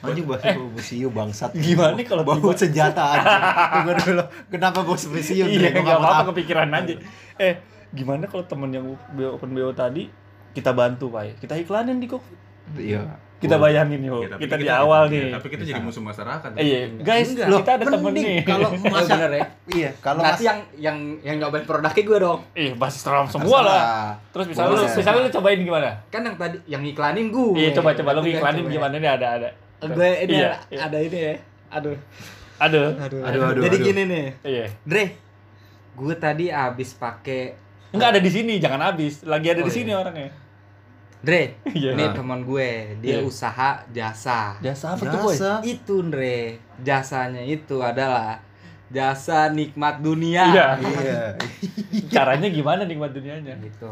Anjing bahasa bawa besiu bangsat. Gimana kalau bawa tiba- senjata anjing. Tunggu dulu. Kenapa bawa besiu? Iya, Gua gak apa-apa tahu. kepikiran aja. Eh, gimana kalau temen yang open BO tadi kita bantu pak kita iklanin di kok Iya. kita bayangin yuk Ya, tapi kita, di awal nih Tapi kita jadi musuh masyarakat. Eh, iya guys Enggak. kita ada temen nih Kalau Oh, masa bener ya. Iya, kalau Nanti yang yang yang nyobain produknya gue dong. Ih, pasti seram semua lah. Terus misalnya lu, misalnya lu cobain gimana? Kan yang tadi yang iklanin gue. Iya, coba coba lu iklanin gimana nih ada ada. Gue ini Iya, ada, iya. ada ini ya. Aduh. Aduh. Aduh. Aduh, aduh, Jadi aduh. gini nih. Iya. Dre. Gue tadi abis pakai Enggak ada di sini, jangan habis. Lagi ada Oh, di sini iya. orangnya. Dre, Iya. ini teman gue, dia Iya. usaha jasa. Jasa apa tuh, boy? Itu Dre, jasanya itu adalah jasa nikmat dunia. Iya. Iya. Caranya gimana nikmat dunianya? Gitu.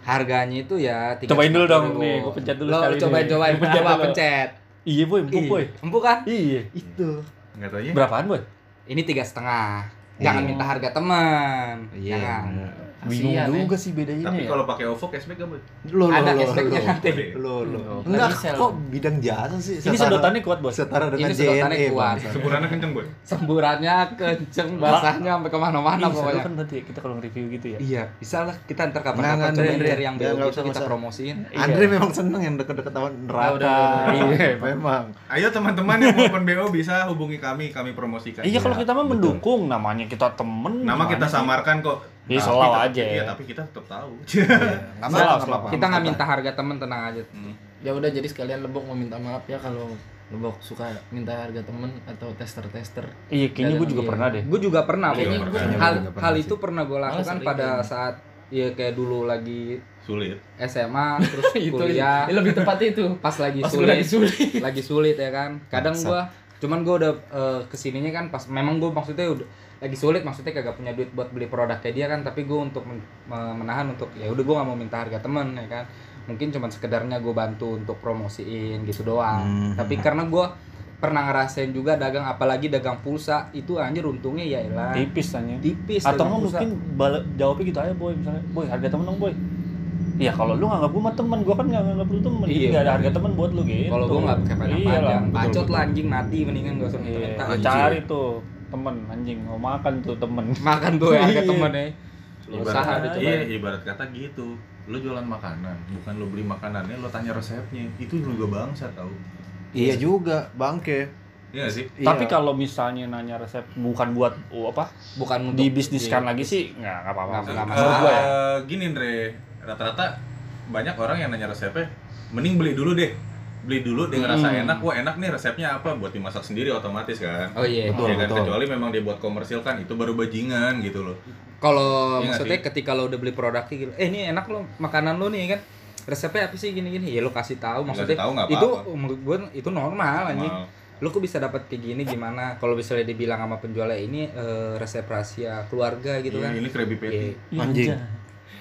Harganya itu ya tiga Cobain dulu dong, nih, gua pencet dulu Lo sekali cobain nih. cobain Gua pencet Apa, pencet. Iya, boy, empuk, Ih, boy. Empuk kan? Iya. Itu. Enggak tahu ya. Berapaan, boy? Ini tiga setengah. Jangan Iya. minta harga teman. Iya. Jangan. Bingung Kasihan, juga sih bedanya Tapi ya. kalau pakai OVO cashback gak? Lo lo Ada lo, cashbacknya lo. nanti. Lo lo. Enggak, kok bidang jasa sih? Ini sedotannya kuat, bos. Setara dengan Ini sedotannya JNE, kuat. Semburannya kenceng, Boy. Semburannya kenceng, basahnya sampai ke mana-mana pokoknya. kan berarti kita kalau nge-review gitu ya. Iya, bisa lah kita ntar kapan-kapan Andre. dari yang nggak gitu kita promosiin. Andre memang seneng yang deket-deket sama neraka. udah, Iya, memang. Ayo teman-teman yang mau open BO bisa hubungi kami, kami promosikan. Iya, kalau Iya, kita mah mendukung, namanya kita temen. Nama kita samarkan kok. Iya, Tapi selalu aja. Iya, tapi kita tetap tahu. Enggak Salah, apa-apa. Kita nggak minta harga temen tenang aja. Hmm. Ya udah jadi sekalian Lebok mau minta maaf ya kalau Lebok suka minta harga temen atau tester-tester. Iya, kayaknya gue juga Iya. pernah deh. Gue juga pernah. Iya, Boy. pernah. Hal hal itu pernah gue lakukan pada kayaknya. saat ya kayak dulu lagi Sulit. SMA terus itu kuliah ya, lebih tepatnya itu. pas lagi Pas sulit, lagi sulit. lagi sulit ya kan kadang gua cuman gua udah eh, ke sininya kan pas memang gua maksudnya udah lagi sulit maksudnya kagak punya duit buat beli produk kayak dia kan tapi gua untuk men- me- menahan untuk ya udah gua nggak mau minta harga temen ya kan mungkin cuman sekedarnya gua bantu untuk promosiin gitu doang Hmm. tapi karena gua pernah ngerasain juga dagang apalagi dagang pulsa itu anjir untungnya ya elah Tipis tanya. tipis Atau mungkin bal- jawabnya gitu aja, boy. Misalnya, boy, harga temen dong, boy. Iya, kalau lu nganggap gue mah temen, gue kan nggak nganggap lu temen. Iya. nggak ada harga temen buat lu gitu. kalau gua nggak pakai Iya betul, bacot lah anjing mati mendingan gak usah Iya, anjing. cari tuh temen anjing mau makan tuh temen. makan tuh ya harga Iya. temen ya usaha Ibarat, iya, ibarat kata gitu. Lu jualan makanan, bukan lu beli makanannya, lu tanya resepnya. Itu juga bangsa tau. Iya juga, bangke. Iya sih? Tapi Iya. kalau misalnya nanya resep bukan buat oh, apa bukan untuk dibisniskan iya. lagi sih nggak nggak apa-apa. Menurut gua ya. Eh, gini Andre, rata-rata banyak orang yang nanya resepnya, mending beli dulu deh. Beli dulu dia ngerasa Hmm. enak, wah enak nih resepnya apa buat dimasak sendiri otomatis kan. oh iya Betul, ya kan betul. kecuali memang dia buat komersil kan itu baru bajingan gitu loh. Kalau Iya nggak maksudnya sih? ketika lo udah beli produknya gitu, eh ini enak lo makanan lo nih kan. Resepnya apa sih gini-gini? Ya lo kasih tahu maksudnya. Kasih tahu nggak itu apa-apa. menurut gue itu normal anjing. Normal. Lo kok bisa dapat kayak gini gimana? Kalau misalnya dibilang sama penjualnya ini eh, resep rahasia keluarga gitu Iya, kan. ini Krabby Patty. Iya. Anjing.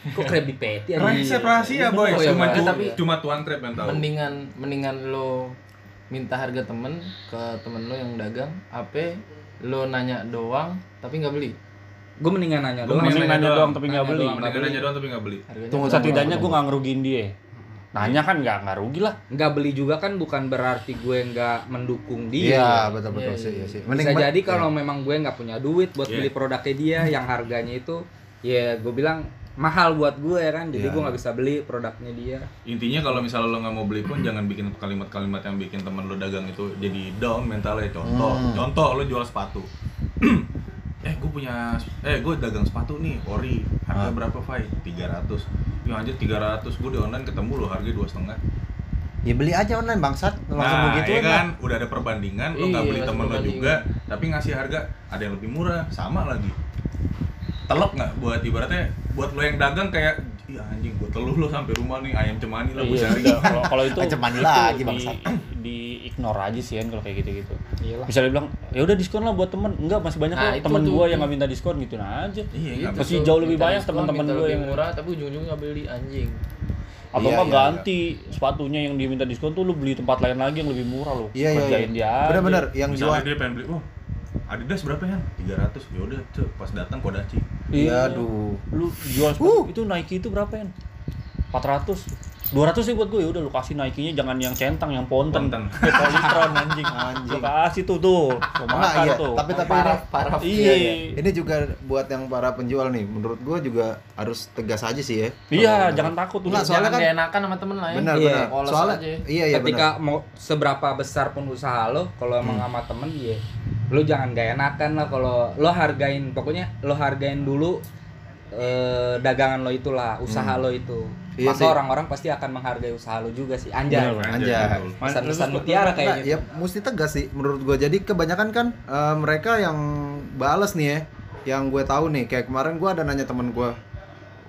Kok Krabby Patty anjing? Resep rahasia boy, Oh, cuma tu- Tapi- cuma tuan Krab yang tahu. Mendingan mendingan lo minta harga temen ke temen lo yang dagang, apa lo nanya doang tapi nggak beli. Gue mendingan nanya Gua doang. Mending nanya doang tapi nggak beli. doang. Mendingan nanya doang tapi nggak beli. Tunggu? Setidaknya gue nggak ngerugiin dia. Nanya kan nggak nggak rugi lah. Nggak beli juga kan bukan berarti gue nggak mendukung dia. Iya, betul betul Iya, sih, iya. iya sih. bisa jadi kalau memang gue nggak punya duit buat Iya. beli produknya dia yang harganya itu ya gue bilang mahal buat gue ya kan jadi Iya, gue iya. nggak bisa beli produknya dia Intinya kalau misalnya lo nggak mau beli pun jangan bikin kalimat-kalimat yang bikin temen lo dagang itu jadi down mentalnya. Contoh, Hmm. contoh lo jual sepatu. eh gue punya eh gue dagang sepatu nih ori harga Ah. berapa Fai? 300 ya anjir 300 gue di online ketemu lo harga dua setengah Ya beli aja online bangsat, langsung nah begitu ya kan udah ada perbandingan lo nggak Iya, beli temen lo juga tapi ngasih harga ada yang lebih murah sama lagi telok nggak buat ibaratnya buat lo yang dagang kayak iya anjing gue teluh lo sampai rumah nih ayam cemani lah gue Iya, cari. Kalau kalau itu mana itu lagi, di, bangsat. di ignore aja sih kan kalau kayak gitu-gitu. iyalah Bisa dibilang ya udah diskon lah buat temen. Enggak masih banyak Nah, kok temen tuh. yang nggak minta diskon gitu nah aja. iya Gitu Masih jauh lebih banyak teman-teman lebih yang- murah tapi ujung-ujungnya nggak beli anjing. Atau Iya, mah iya, ganti sepatunya yang dia minta diskon tuh lu beli tempat lain lagi yang lebih murah lo. Iya, iya, Kerjain iya. dia. aja. Bener-bener yang misalnya jual. dia pengen beli oh Adidas berapa ya? 300 ya udah cek pas datang kodaci Iya, aduh. Lu jual sepatu itu Nike itu berapa ya? 400 200 sih buat gue ya udah lu kasih Nike-nya jangan yang centang yang ponten Ponten. kayak Polytron anjing Anjing. Lu kasih tuh tuh mau Enggak, makan iya. tuh Tapi tapi parah ini, parah iya ini juga buat yang para penjual nih. Menurut gua juga harus tegas aja sih ya. iya Kalau- jangan takut tuh Enggak, soalnya jangan kan- gak enakan sama temen lah ya Benar Iya, benar. Soalnya aja. iya iya ketika benar. mau seberapa besar pun usaha lo kalau emang sama temen ya lo jangan gak enakan lah kalau lo hargain pokoknya lo hargain dulu eh, dagangan lo itulah usaha lo itu Iya maka orang-orang pasti akan menghargai usaha lo juga sih anjay Bener, Anjay. betul. pesan-pesan mutiara kayak gitu ya mesti tegas sih menurut gua. Jadi kebanyakan kan eh, mereka yang bales nih ya, yang gue tahu nih kayak kemarin gua ada nanya temen gua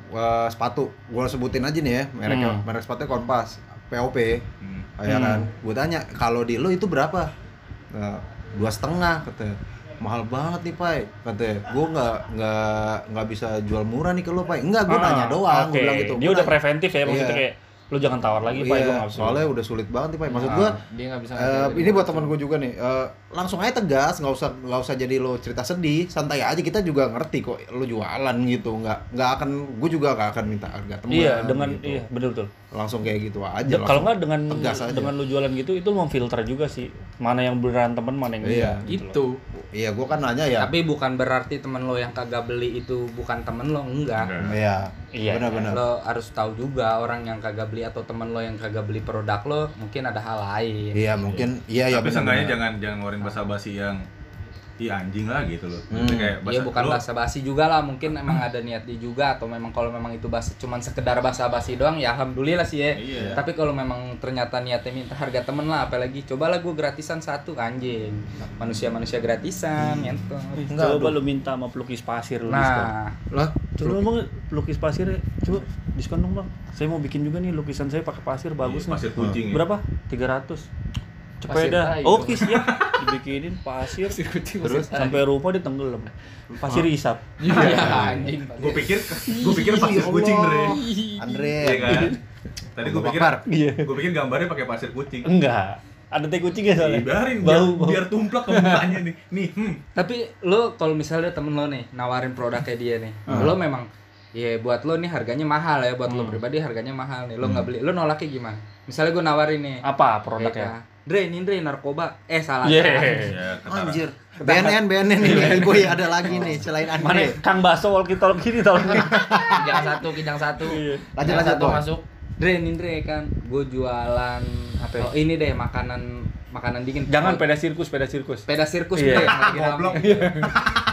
wah, sepatu, gua sebutin aja nih ya, mereknya Hmm. merek sepatunya Kompas, POP, Hmm. ya Hmm. kan. Gue tanya kalau di lo itu berapa? Nah, dua setengah katanya. Mahal banget nih Pai, katanya. Gue nggak nggak nggak bisa jual murah nih ke lo Pai. Enggak, gue Ah, nanya doang, oke. gue bilang gitu. dia Gua udah nanya- preventif ya maksudnya Iya. kayak lu jangan tawar lagi pak Iya, gua soalnya udah sulit banget nih Pai. Maksud Ah. gua dia nggak bisa Eh, ngejaga ini buat teman gue juga nih. eh, langsung aja tegas, nggak usah nggak usah jadi lo cerita sedih, santai aja kita juga ngerti kok lo jualan gitu, nggak nggak akan gue juga nggak akan minta harga teman. iya dengan gitu. iya betul betul langsung kayak gitu aja. Ja- kalau nggak dengan tegas aja. dengan lu jualan gitu itu lu memfilter juga sih mana yang beneran temen mana yang Iya, enggak gitu loh. itu iya gue kan nanya ya. tapi bukan berarti temen lo yang kagak beli itu bukan temen lo enggak. Iya, Iya. benar-benar. lo harus tahu juga orang yang kagak beli atau temen lo yang kagak beli produk lo mungkin ada hal lain Iya mungkin, iya ya Tapi seenggaknya jangan jangan ngeluarin basa-basi yang Ih anjing lah gitu loh. Hmm. Kayak Iya bukan lu- basa basi juga lah mungkin emang ada niatnya juga atau memang kalau memang itu basa cuman sekedar basa basi doang ya alhamdulillah sih ya. Iya. Tapi kalau memang ternyata niatnya minta harga temen lah apalagi cobalah gue gratisan satu anjing manusia manusia gratisan nyentuh. Enggak, coba lu minta sama pelukis pasir lu. Nah Lah, coba bang pelukis pasir ya coba diskon dong bang saya mau bikin juga nih lukisan saya pakai pasir bagus Iya, nih pasir kucing ya. berapa 300 Pasir cepeda tai oke dong. siap. Dibikinin pasir. Kucing terus sampai rumah dia tenggelam. Pasir isap iya anjing Gue pikir gue pikir pasir kucing Dre. Andre. Iya kan? Tadi gue pikir iya. gue pikir gambarnya pakai pasir kucing. enggak. Ada teh kucingnya soalnya? Biarin biar, bau. bau biar tumplak ke mukanya nih. Nih, hmm. tapi lo kalau misalnya temen lo nih nawarin produk kayak dia nih, lo memang Iya buat lo nih harganya mahal ya buat lo pribadi harganya mahal nih. Lo nggak beli lo nolaknya gimana? Misalnya gue nawarin nih. Apa produknya Dre, ini Dre narkoba. Eh salah. Iya. salah. Ya, ketara. Anjir. BNN, BNN nih. Boy ada lagi nih selain mana Andre. kang baso walkie talkie ini tolong kijang satu kijang satu Iya. Lanjut, lanjut, satu masuk Dre, ini Dre kan gue jualan apa? ya? Oh, ini deh makanan makanan dingin. jangan Oh, peda sirkus peda sirkus sepeda sirkus Iya. Dre. Goblok.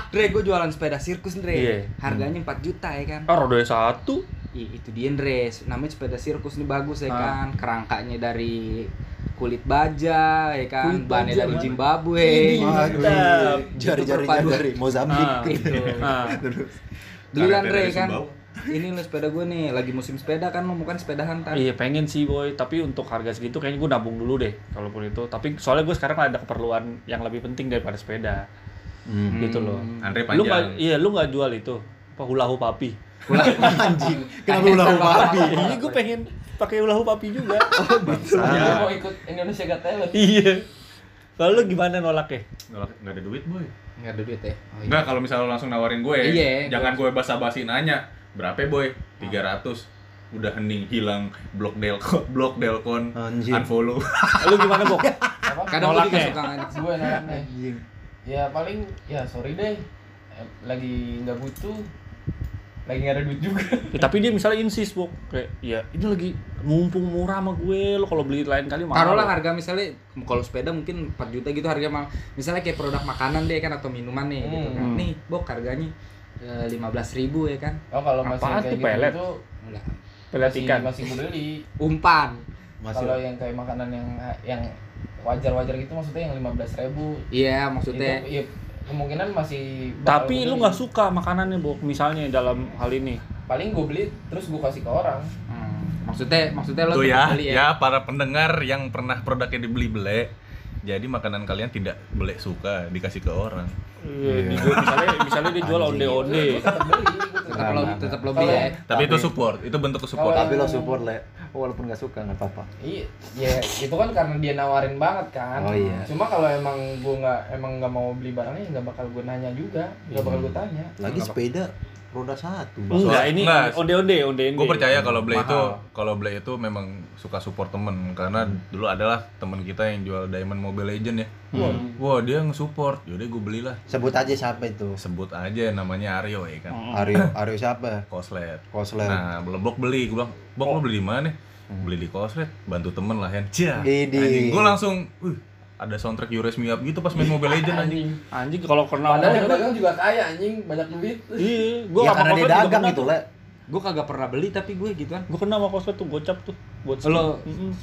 Dre, gue jualan sepeda sirkus Dre. Iya. Harganya 4 juta ya kan. oh roda satu Ih, itu dia Dre. Namanya sepeda sirkus nih bagus ya Ah. kan. Kerangkanya dari kulit baja ya kan. Kulit baja, dari mana? Zimbabwe. Perpaduan. dari Mozambik. Ah, Gitu. ah. Terus. Beli kan Karetnya Dre dari kan. Ini lo sepeda gue nih, lagi musim sepeda kan lo bukan sepedahan kan. Iya pengen sih boy, tapi untuk harga segitu kayaknya gue nabung dulu deh, kalaupun itu. Tapi soalnya gue sekarang ada keperluan yang lebih penting daripada sepeda, Hmm. gitu loh. Andre Lu nggak, panjang. iya lu nggak jual itu, apa hula hoop papi? Anjing. Kenapa ulah babi? Iya gue pengen pakai hula hoop papi juga. dia mau ikut Indonesia Got Talent iya. Kalau lu gimana nolaknya? Nggak nggak ada duit, boy. Nggak ada duit ya. Oh, iya. Enggak, kalau misalnya lo langsung nawarin gue, Iya, jangan gue basa-basi nanya. Berapa boy? 300. Udah hening hilang blok delkon, blok delkon, Anjir. unfollow. Lu gimana Bok? apa Kadang gue juga Nolaknya. suka ngajak gue nolaknya ya paling ya sorry deh Eh, lagi nggak butuh lagi nggak ada duit juga Ya, tapi dia misalnya insist Bok, kayak ya ini lagi mumpung murah sama gue, lo kalau beli lain kali mahal. Taruhlah harga misalnya kalau sepeda mungkin 4 juta gitu harga mal. Misalnya kayak produk makanan deh kan atau minuman nih gitu kan. Hmm. Nih, Bok harganya lima belas ribu ya kan. oh kalau masih Apaan kayak tuh, gitu pelet? itu Enggak. Pelet masih ikan. masih gue beli Umpan. Masih kalau yang kayak makanan yang yang wajar-wajar gitu maksudnya yang lima belas ribu Iya, maksudnya itu ya, kemungkinan masih Tapi lu beli. nggak suka makanannya Bok, misalnya dalam hal ini. paling gue beli terus gue kasih ke orang hmm, maksudnya maksudnya lo Tuh ya, beli ya para pendengar yang pernah produknya dibeli-beli. Jadi makanan kalian tidak boleh suka dikasih ke orang. Iya, dijual- misalnya misalnya dia jual onde-onde. gue tetap tetap Tetap lo beli. tetap lo Kalau- beli ya. Tapi, itu support, itu bentuk support. Tapi lo support le. Walaupun nggak suka nggak apa-apa. Iya, ya itu kan karena dia nawarin banget kan. Oh, iya. Cuma kalau emang gue nggak emang nggak mau beli barangnya nggak bakal gue nanya juga, nggak bakal gue tanya. Lagi sepeda roda satu. Enggak, ini onde-onde, onde-onde. Gue percaya kalau Blay itu kalau Blay itu memang suka support temen karena dulu adalah temen kita yang jual Diamond Mobile Legend ya. Hmm. Wah dia nge-support, yaudah gue belilah. Sebut aja siapa itu? Sebut aja namanya Aryo ya kan. Hmm. Aryo, Aryo siapa? Koslet. Koslet. Nah, blok beli, gue bilang, Bok lo beli di mana? Beli di Koslet, bantu temen lah Hen. Cia. Gue langsung, ada soundtrack You Raise Me Up gitu pas main Mobile Legend anjing. Anjing kalau kena Padahal yang dagang juga kaya anjing, banyak duit. Iya, gua Ya karena dia dagang kena gitu. Le. Gue kagak pernah beli tapi gue gituan. Gua kena sama Koslet tuh gocap tuh buat Lo Mm-mm.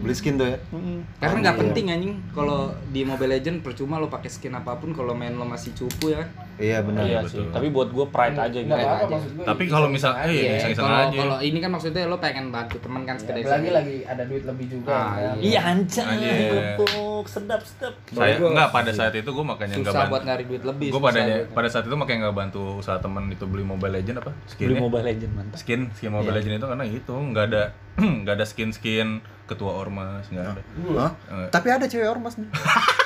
Beli skin tuh ya. Mm-mm. karena Oh, nggak iya. penting anjing kalau di Mobile Legend percuma lo pakai skin apa pun kalau main lo masih cupu ya kan. Iya benar. Iya betul. sih, tapi buat gua pride aja gitu. Apa-apa aja. gue. Tapi kalau misal, eh, Iya, iseng-iseng kalau aja. kalau ini kan maksudnya lo pengen bantu teman kan sekedar lagi iseng. lagi ada duit lebih juga. Ah, kan. Iya anjay, Anjing. lepuk, sedap sedap. Saya Gua- enggak pada saat itu gue makanya enggak susah bantu. buat nyari duit lebih. Gue pada pada saat itu makanya nggak bantu usaha temen itu beli Mobile Legend apa Beli skinnya Mobile Legend mantap. skin skin Mobile Iya. Legend itu karena itu nggak ada nggak ada skin skin ketua ormas nggak ada Hah? Eh, Tapi ada cewek ormas nih.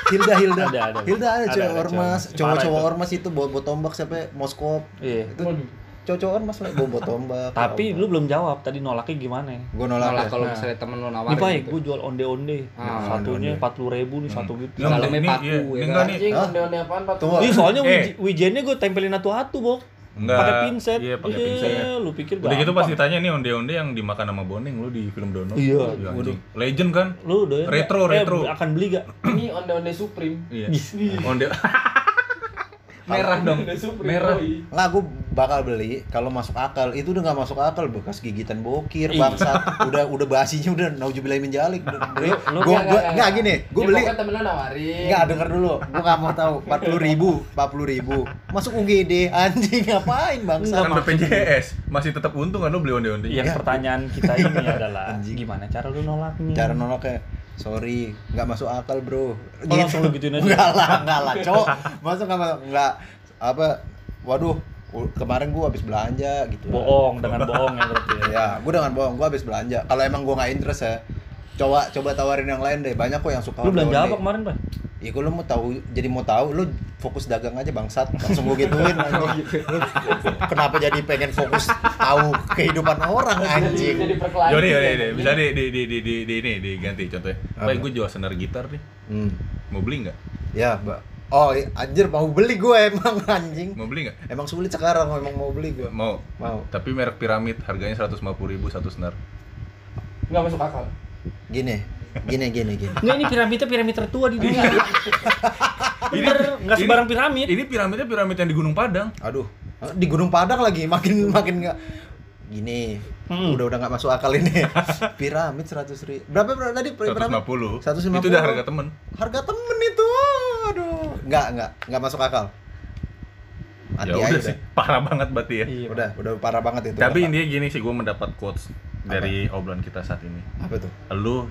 Hilda, Hilda. Ada, ada. Hilda ada Ada, cewek ada ormas. cewek. Cowok-cowok ormas itu bawa bawa tombak siapa? Moskop. Iya. Itu cowok-cowok ormas lah bawa bawa tombak. Tapi lu belum jawab tadi nolaknya gimana? gue Nolak nolak. ya. kalau Nah. misalnya temen lo Ini nawarin. pak, gitu. gue jual onde-onde. Ah, Satunya empat puluh ribu nih satu gitu. dalamnya ini, paku, iya, ya ini kan? nih onde-onde apaan, Pak? Tunggu. Iya soalnya Eh. wij- wijennya gue tempelin satu-satu, Bok. Enggak. Pakai pinset. Iya, pakai Iya, pinset. Lu pikir udah gitu pasti tanya nih onde-onde yang dimakan sama Boning lu di film Dono Iya. anjing. legend kan Lu udah Retro, eh, retro. akan beli gak? Ini onde-onde Supreme. iya onde merah dong. Onde. Merah. Nggak, gue bakal beli kalau masuk akal. Itu udah nggak masuk akal bekas gigitan bokir, Iya. bangsat. udah udah basinya udah naujubillahi min jalik. Gue gue Nggak, nggak gini, gue Ya, beli pokoknya temen lo nawarin. Enggak, denger dulu. Gua nggak mau tahu. 40 ribu, 40 ribu. Masuk UGD, anjing ngapain bangsa? kan BPJS masih tetap untung kan lu beli onde-onde Yang Ya. pertanyaan kita ini adalah Anjing. gimana cara lu nolaknya? Cara nolak kayak sorry, nggak masuk akal bro. Oh, langsung lu gituin aja? Enggak lah, enggak lah, cowok. Masuk nggak masuk, enggak apa? Waduh, kemarin gua habis belanja gitu. bohong dengan bohong ya berarti ya. Ya, gua dengan bohong, gua habis belanja. Kalau emang gua nggak interest ya, coba coba tawarin yang lain deh. Banyak kok yang suka. Lu belanja apa kemarin, Pak? Ya kalau mau tahu, jadi mau tahu, lu fokus dagang aja bangsat, langsung gue gituin anjing. Lu kenapa jadi pengen fokus tahu kehidupan orang anjing? Jadi yaudah. Bisa di, di, di, di, di, ini diganti contohnya. Apa? Pak, gue jual senar gitar nih. Hmm. Mau beli nggak? Ya, Mbak. Oh, anjir mau beli gue emang anjing. Mau beli nggak? Emang sulit sekarang emang mau beli gue. Mau. Mau. Tapi merek piramid harganya 150.000 ribu satu senar. Enggak masuk akal. Gini, gini, gini, gini. Enggak ini piramidnya piramid tertua di dunia. Bener, ini- sebarang piramid. Ini piramidnya piramid yang di Gunung Padang. Aduh, di Gunung Padang lagi makin makin nggak gini. Hmm. Udah udah nggak masuk akal ini. Piramid 100 ribu. Berapa berapa tadi piramid? 150. 150. Itu udah harga temen. Harga temen itu. Aduh. Nggak, nggak, nggak masuk akal. Mati Ya udah deh. sih, parah banget berarti ya. Iya. Udah, udah parah banget itu. Tapi intinya gini sih, gue mendapat quotes dari obrolan kita saat ini. apa tuh? Lu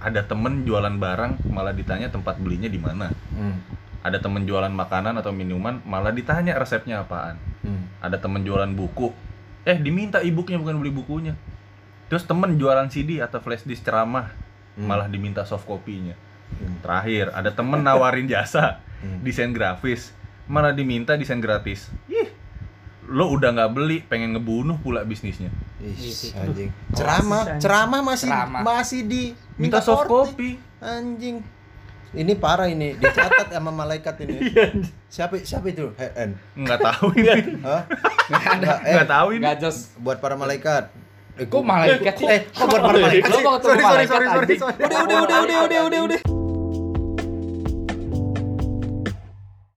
ada temen jualan barang malah ditanya tempat belinya di mana. Hmm. Ada temen jualan makanan atau minuman malah ditanya resepnya apaan. Hmm. Ada temen jualan buku, eh diminta e-booknya bukan beli bukunya. Terus temen jualan CD atau flash disk ceramah Hmm. malah diminta soft copy-nya. Hmm. Terakhir, ada temen nawarin jasa Hmm. desain grafis, malah diminta desain gratis. Ih, lo udah nggak beli, pengen ngebunuh pula bisnisnya. Ih, Iya. anjing. Ceramah, ceramah masih Ceramah. masih di Minta soft copy. Anjing. Ini parah ini, dicatat sama malaikat ini. siapa siapa itu? HN. Nggak tahu ini. Hah? Nggak ada. Nggak, eh, Nggak tahu ini. Nggak jos. buat para malaikat. Eh, Kok malaikat sih? Eh, kok buat para malaikat Lo sih? mau ketemu Sorry, sorry, sorry, sorry. Udah, udah, udah, udah, udah, udah, udah.